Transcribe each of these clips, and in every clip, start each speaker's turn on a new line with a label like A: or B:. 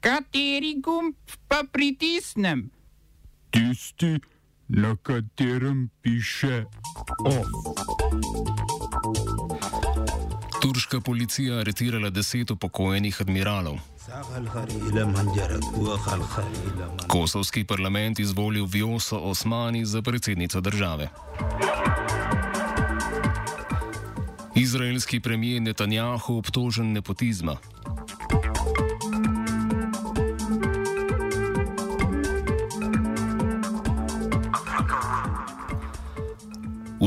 A: Kateri gumb pa pritisnem?
B: Tisti, na katerem piše OF.
C: Turška policija aretirala deset upokojenih admiralov. Kosovski parlament izvolil Vjoso Osmani za predsednico države. Izraelski premijer Netanjahu obtožen nepotizma.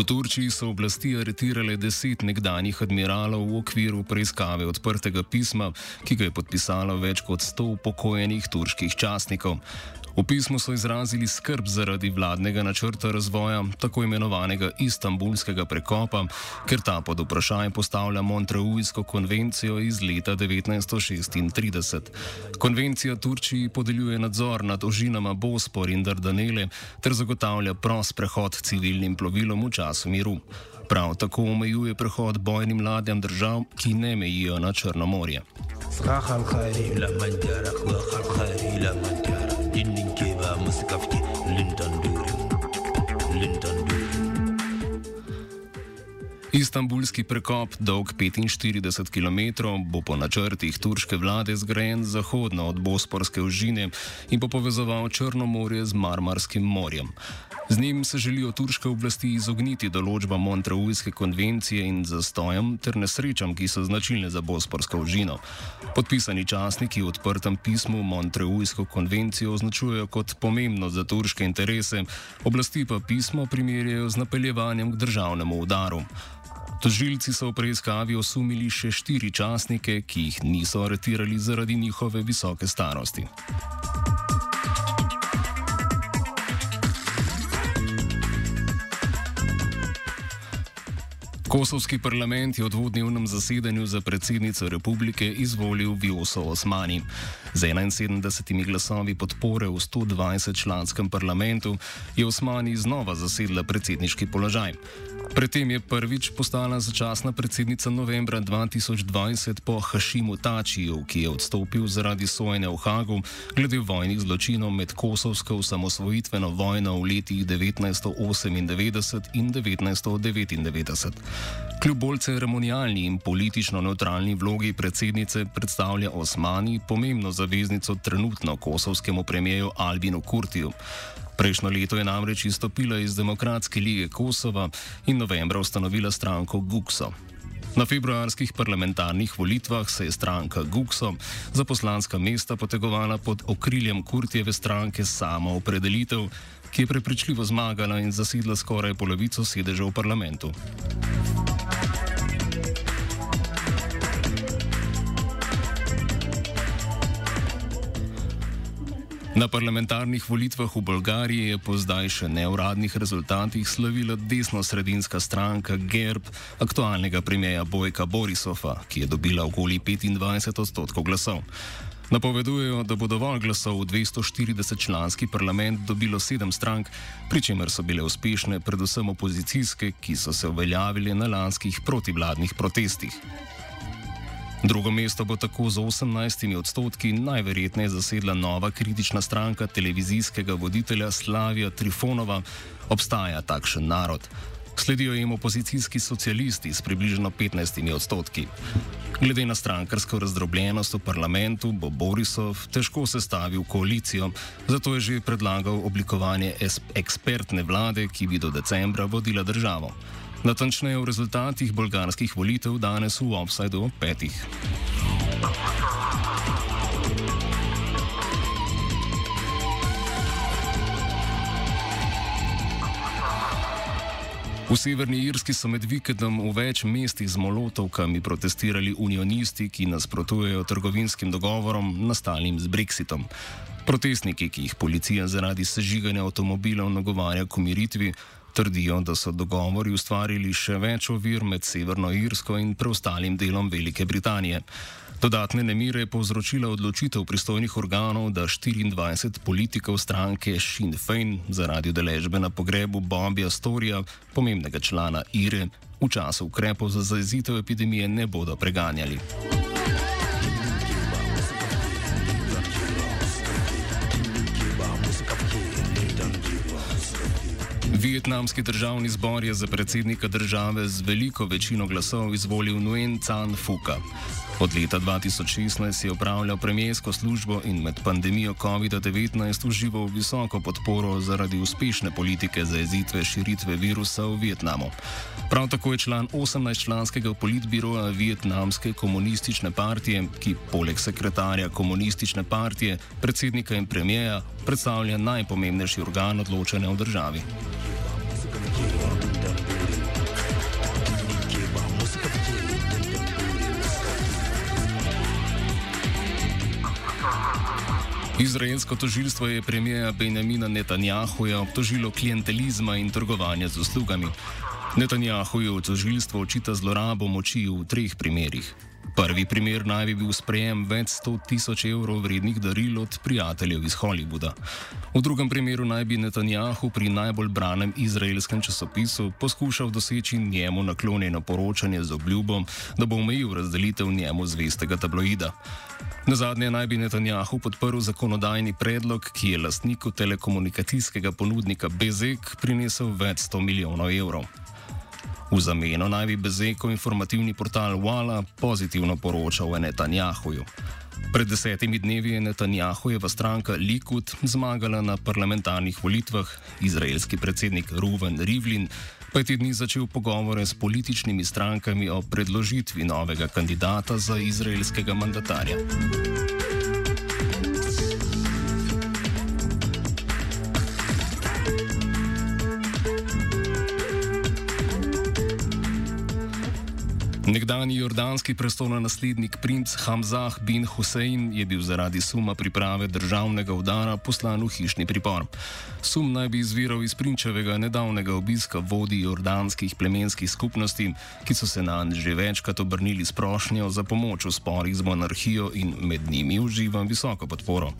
C: V Turčiji so oblasti aretirale deset nekdanjih admiralov v okviru preiskave odprtega pisma, ki ga je podpisalo več kot sto upokojenih turških častnikov. V pismu so izrazili skrb zaradi vladnega načrta razvoja tako imenovanega Istanbulskega prekopa, ker ta pod vprašanje postavlja Montreujsko konvencijo iz leta 1936. Konvencija Turčiji podeljuje nadzor nad ožinama Bospor in Dardanele ter zagotavlja prost prehod civilnim plovilom v času miru. Prav tako omejuje prehod bojnim ladjam držav, ki ne mejijo na Črno morje. Skahal, khairi, la, manjara, dinnin Linton lindan durim Istanbulski prekop, dolg 45 km, bo po načrtih turške vlade zgrajen zahodno od Bosporske ožine in bo povezoval Črno morje z Marmarskim morjem. Z njim se želijo turške oblasti izogniti določbam Montreujske konvencije in zastojem ter nesrečam, ki so značilne za Bosporsko užino. Podpisani časniki v odprtem pismu Montreujsko konvencijo označujejo kot pomembno za turške interese, oblasti pa pismo primerjajo z napeljevanjem k državnemu udaru. Tožilci so v preiskavi osumili še štiri časnike, ki jih niso aretirali zaradi njihove visoke starosti. Kosovski parlament je v dvodnevnem zasedanju za predsednico republike izvolil Vjoso Osmani. Z 71 glasovi podpore v 120 članskem parlamentu je Osmani znova zasedla predsedniški položaj. Predtem je prvič postala začasna predsednica novembra 2020 po Hašimu Tačiju, ki je odstopil zaradi sojenja v Hagu glede vojnih zločinov med kosovsko osamosvojitveno vojno v letih 1998 in 1999. Kljub bolj ceremonialni in politično neutralni vlogi predsednice predstavlja Osmani pomembno zaveznico trenutno kosovskemu premijeju Albinu Kurtiju. Prejšnjo leto je namreč izstopila iz Demokratske lige Kosova in novembra ustanovila stranko Gukso. Na februarskih parlamentarnih volitvah se je stranka Gukso za poslanska mesta potegovala pod okriljem Kurtjeve stranke Samo opredelitev, ki je prepričljivo zmagala in zasedla skoraj polovico sedežev v parlamentu. Na parlamentarnih volitvah v Bolgariji je po zdaj še neuradnih rezultatih slavila desno-sredinska stranka GERB aktualnega premijeja Bojka Borisova, ki je dobila okoli 25 odstotkov glasov. Napovedujejo, da bo dovolj glasov v 240-članski parlament dobilo sedem strank, pri čemer so bile uspešne predvsem opozicijske, ki so se uveljavili na lanskih protivladnih protestih. Drugo mesto bo tako z 18 odstotki najverjetneje zasedla nova kritična stranka televizijskega voditelja Slavija Trifonova, obstaja takšen narod. Sledijo jim opozicijski socialisti s približno 15 odstotki. Glede na strankarsko razdrobljenost v parlamentu bo Borisov težko sestavil koalicijo, zato je že predlagal oblikovanje ekspertne vlade, ki bi do decembra vodila državo. Natančneje o rezultatih bolgarskih volitev danes v Offsideu ob petih. V Severni Irski so med vikendom v več mestih z molotovkami protestirali unionisti, ki nasprotujejo trgovinskim dogovorom nastalim z Brexitom. Protestniki, ki jih policija zaradi sežiganja avtomobilov nagovarja k umiritvi, Trdijo, da so dogovori ustvarili še več ovir med Severno Irsko in preostalim delom Velike Britanije. Dodatne nemire je povzročila odločitev pristojnih organov, da 24 politikov stranke Sinn Fein zaradi udeležbe na pogrebu Bobija Storija, pomembnega člana Ire, v času ukrepov za zazitev epidemije ne bodo preganjali. Vietnamski državni zbor je za predsednika države z veliko večino glasov izvolil Nguyen Can Fuka. Od leta 2016 je upravljal premijersko službo in med pandemijo COVID-19 užival visoko podporo zaradi uspešne politike zajezitve širitve virusa v Vietnamu. Prav tako je član 18-članskega politbiroja Vietnamske komunistične partije, ki poleg sekretarja komunistične partije, predsednika in premijeja predstavlja najpomembnejši organ odločanja v državi. Izraelsko tožilstvo je premijeja Benjamina Netanjahuja obtožilo klientelizma in trgovanja z uslugami. Netanjahuju tožilstvo očita zlorabo moči v treh primerih. Prvi primer naj bi bil sprejem več sto tisoč evrov vrednih daril od prijateljev iz Hollywooda. V drugem primeru naj bi Netanjahu pri najbolj branem izraelskem časopisu poskušal doseči njemu naklonjeno poročanje z obljubo, da bo omejil razdelitev njemu zvestega tabloida. Na zadnje naj bi Netanjahu podprl zakonodajni predlog, ki je lastniku telekomunikacijskega ponudnika Bezek prinesel več sto milijonov evrov. V zameno naj bi Bezeko informativni portal Walla pozitivno poročal o Netanjahuju. Pred desetimi dnevi je Netanjahujeva stranka Likud zmagala na parlamentarnih volitvah, izraelski predsednik Ruven Rivlin pa je te dni začel pogovore s političnimi strankami o predložitvi novega kandidata za izraelskega mandatarja. Nekdani jordanski prestolonaslednik princ Hamzah bin Hussein je bil zaradi suma priprave državnega udara poslan v hišni pripor. Sum naj bi izviral iz prinčevega nedavnega obiska vodi jordanskih plemenskih skupnosti, ki so se na njega že večkrat obrnili s prošnjo za pomoč v sporih z monarhijo in med njimi uživa visoko podporo.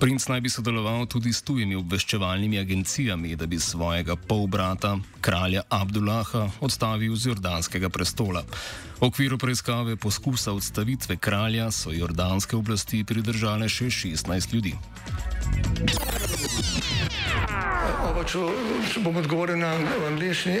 C: Princ naj bi sodeloval tudi s tujimi obveščevalnimi agencijami, da bi svojega polbrata, kralja Abdullaha, odstavil z jordanskega prestola. V okviru preiskave poskusa odstavitve kralja so jordanske oblasti pridržale še 16 ljudi.
D: Oba, če, če bom odgovoril na angliški.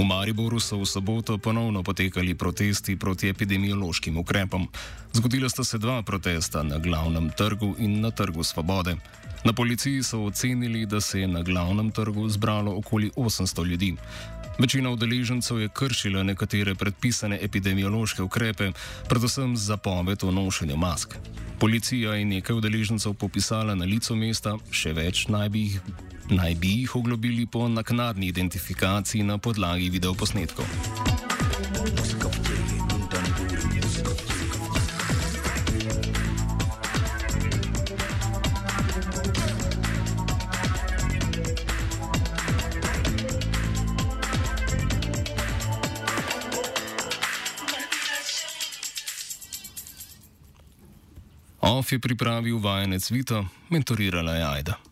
C: V Mariboru so v soboto ponovno potekali protesti proti epidemiološkim ukrepom. Zgodila sta se dva protesta na glavnem trgu in na trgu Svobode. Na policiji so ocenili, da se je na glavnem trgu zbralo okoli 800 ljudi. Večina udeležencev je kršila nekatere predpisane epidemiološke ukrepe, predvsem zapoved o nošenju mask. Policija je nekaj udeležencev popisala na licu mesta, še več naj bi jih, naj bi jih oglobili po naknadni identifikaciji na podlagi videoposnetkov. OF je pripravil vajenec Vito, mentorirala je Ajda.